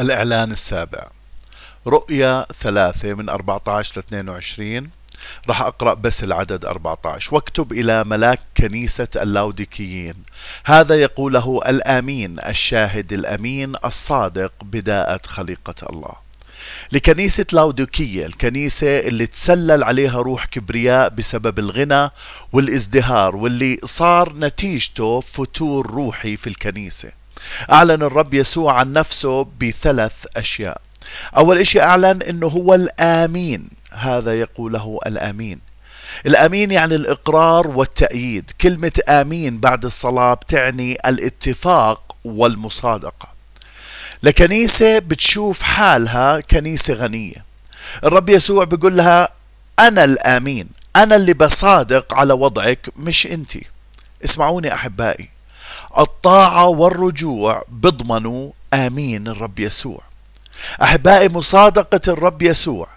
الإعلان السابع. رؤيا ثلاثة من 14 ل 22 راح أقرأ بس العدد 14 واكتب إلى ملاك كنيسة اللاوديكيين هذا يقوله الآمين الشاهد الأمين الصادق بداءة خليقة الله. لكنيسة لاوديكية الكنيسة اللي تسلل عليها روح كبرياء بسبب الغنى والازدهار واللي صار نتيجته فتور روحي في الكنيسة. أعلن الرب يسوع عن نفسه بثلاث أشياء. أول إشي أعلن أنه هو الآمين. هذا يقوله الآمين. الأمين يعني الإقرار والتأييد. كلمة آمين بعد الصلاة بتعني الاتفاق والمصادقة. لكنيسة بتشوف حالها كنيسة غنية. الرب يسوع بيقول لها أنا الآمين. أنا اللي بصادق على وضعك مش أنت. اسمعوني أحبائي. الطاعة والرجوع بضمنوا آمين الرب يسوع. أحبائي مصادقة الرب يسوع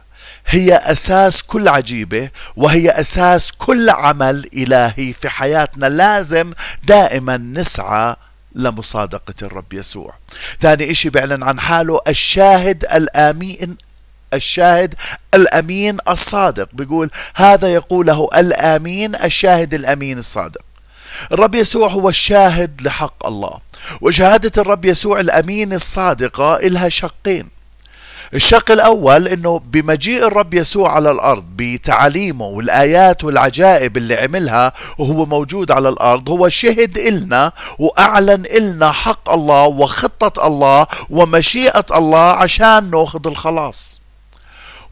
هي أساس كل عجيبة وهي أساس كل عمل إلهي في حياتنا. لازم دائما نسعى لمصادقة الرب يسوع. ثاني إشي بيعلن عن حاله الشاهد الآمين الشاهد الأمين الصادق. بيقول هذا يقوله الآمين الشاهد الأمين الصادق. الرب يسوع هو الشاهد لحق الله وشهادة الرب يسوع الأمين الصادقة إلها شقين. الشق الأول أنه بمجيء الرب يسوع على الأرض بتعاليمه والآيات والعجائب اللي عملها وهو موجود على الأرض هو شهد إلنا وأعلن إلنا حق الله وخطة الله ومشيئة الله عشان ناخذ الخلاص.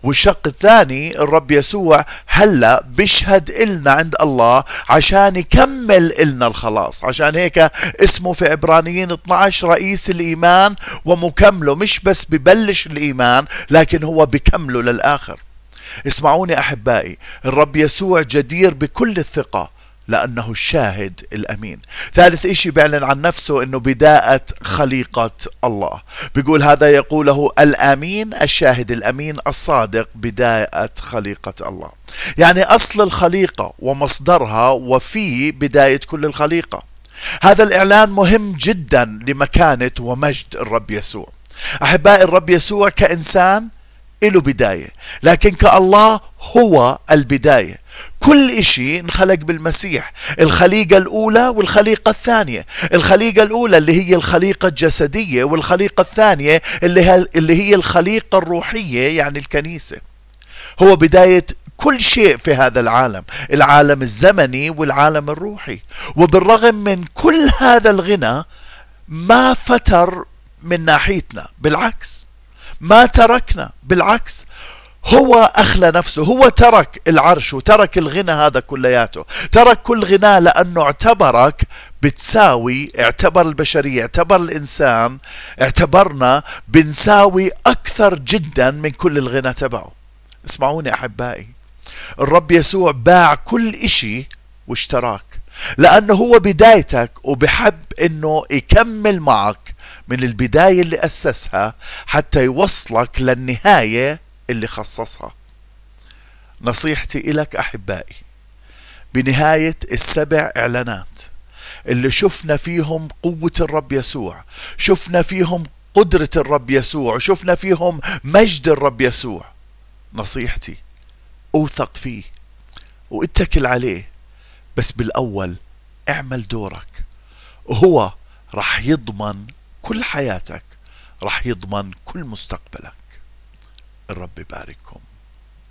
والشق الثاني الرب يسوع هلا بيشهد إلنا عند الله عشان يكمل إلنا الخلاص. عشان هيك اسمه في عبرانيين 12 رئيس الإيمان ومكمله مش بس ببلش الإيمان لكن هو بكمله للآخر. اسمعوني أحبائي الرب يسوع جدير بكل الثقة. لأنه الشاهد الأمين. ثالث إشي بيعلن عن نفسه أنه بداءة خليقة الله. بيقول هذا يقوله الأمين الشاهد الأمين الصادق بداية خليقة الله. يعني أصل الخليقة ومصدرها وفي بداية كل الخليقة. هذا الإعلان مهم جدا لمكانة ومجد الرب يسوع. أحبائي الرب يسوع كإنسان له بداية. لكن كالله هو البداية. كل إشي انخلق بالمسيح. الخليقة الأولى والخليقة الثانية. الخليقة الأولى اللي هي الخليقة الجسدية والخليقة الثانية اللي اللي هي الخليقة الروحية يعني الكنيسة. هو بداية كل شيء في هذا العالم. العالم الزمني والعالم الروحي. وبالرغم من كل هذا الغنى ما فتر من ناحيتنا. بالعكس. ما تركنا. بالعكس هو أخلى نفسه. هو ترك العرش وترك الغنى هذا كلياته. ترك كل غنى لأنه اعتبرك بتساوي اعتبر البشرية اعتبر الإنسان اعتبرنا بنساوي أكثر جدا من كل الغنى تبعه. اسمعوني أحبائي. الرب يسوع باع كل إشي واشتراك. لأنه هو بدايتك وبحب أنه يكمل معك من البداية اللي أسسها حتى يوصلك للنهاية اللي خصصها. نصيحتي إلك أحبائي بنهاية السبع إعلانات اللي شفنا فيهم قوة الرب يسوع شفنا فيهم قدرة الرب يسوع شفنا فيهم مجد الرب يسوع. نصيحتي أوثق فيه واتكل عليه بس بالأول اعمل دورك. وهو رح يضمن كل حياتك رح يضمن كل مستقبلك. الرب يبارككم.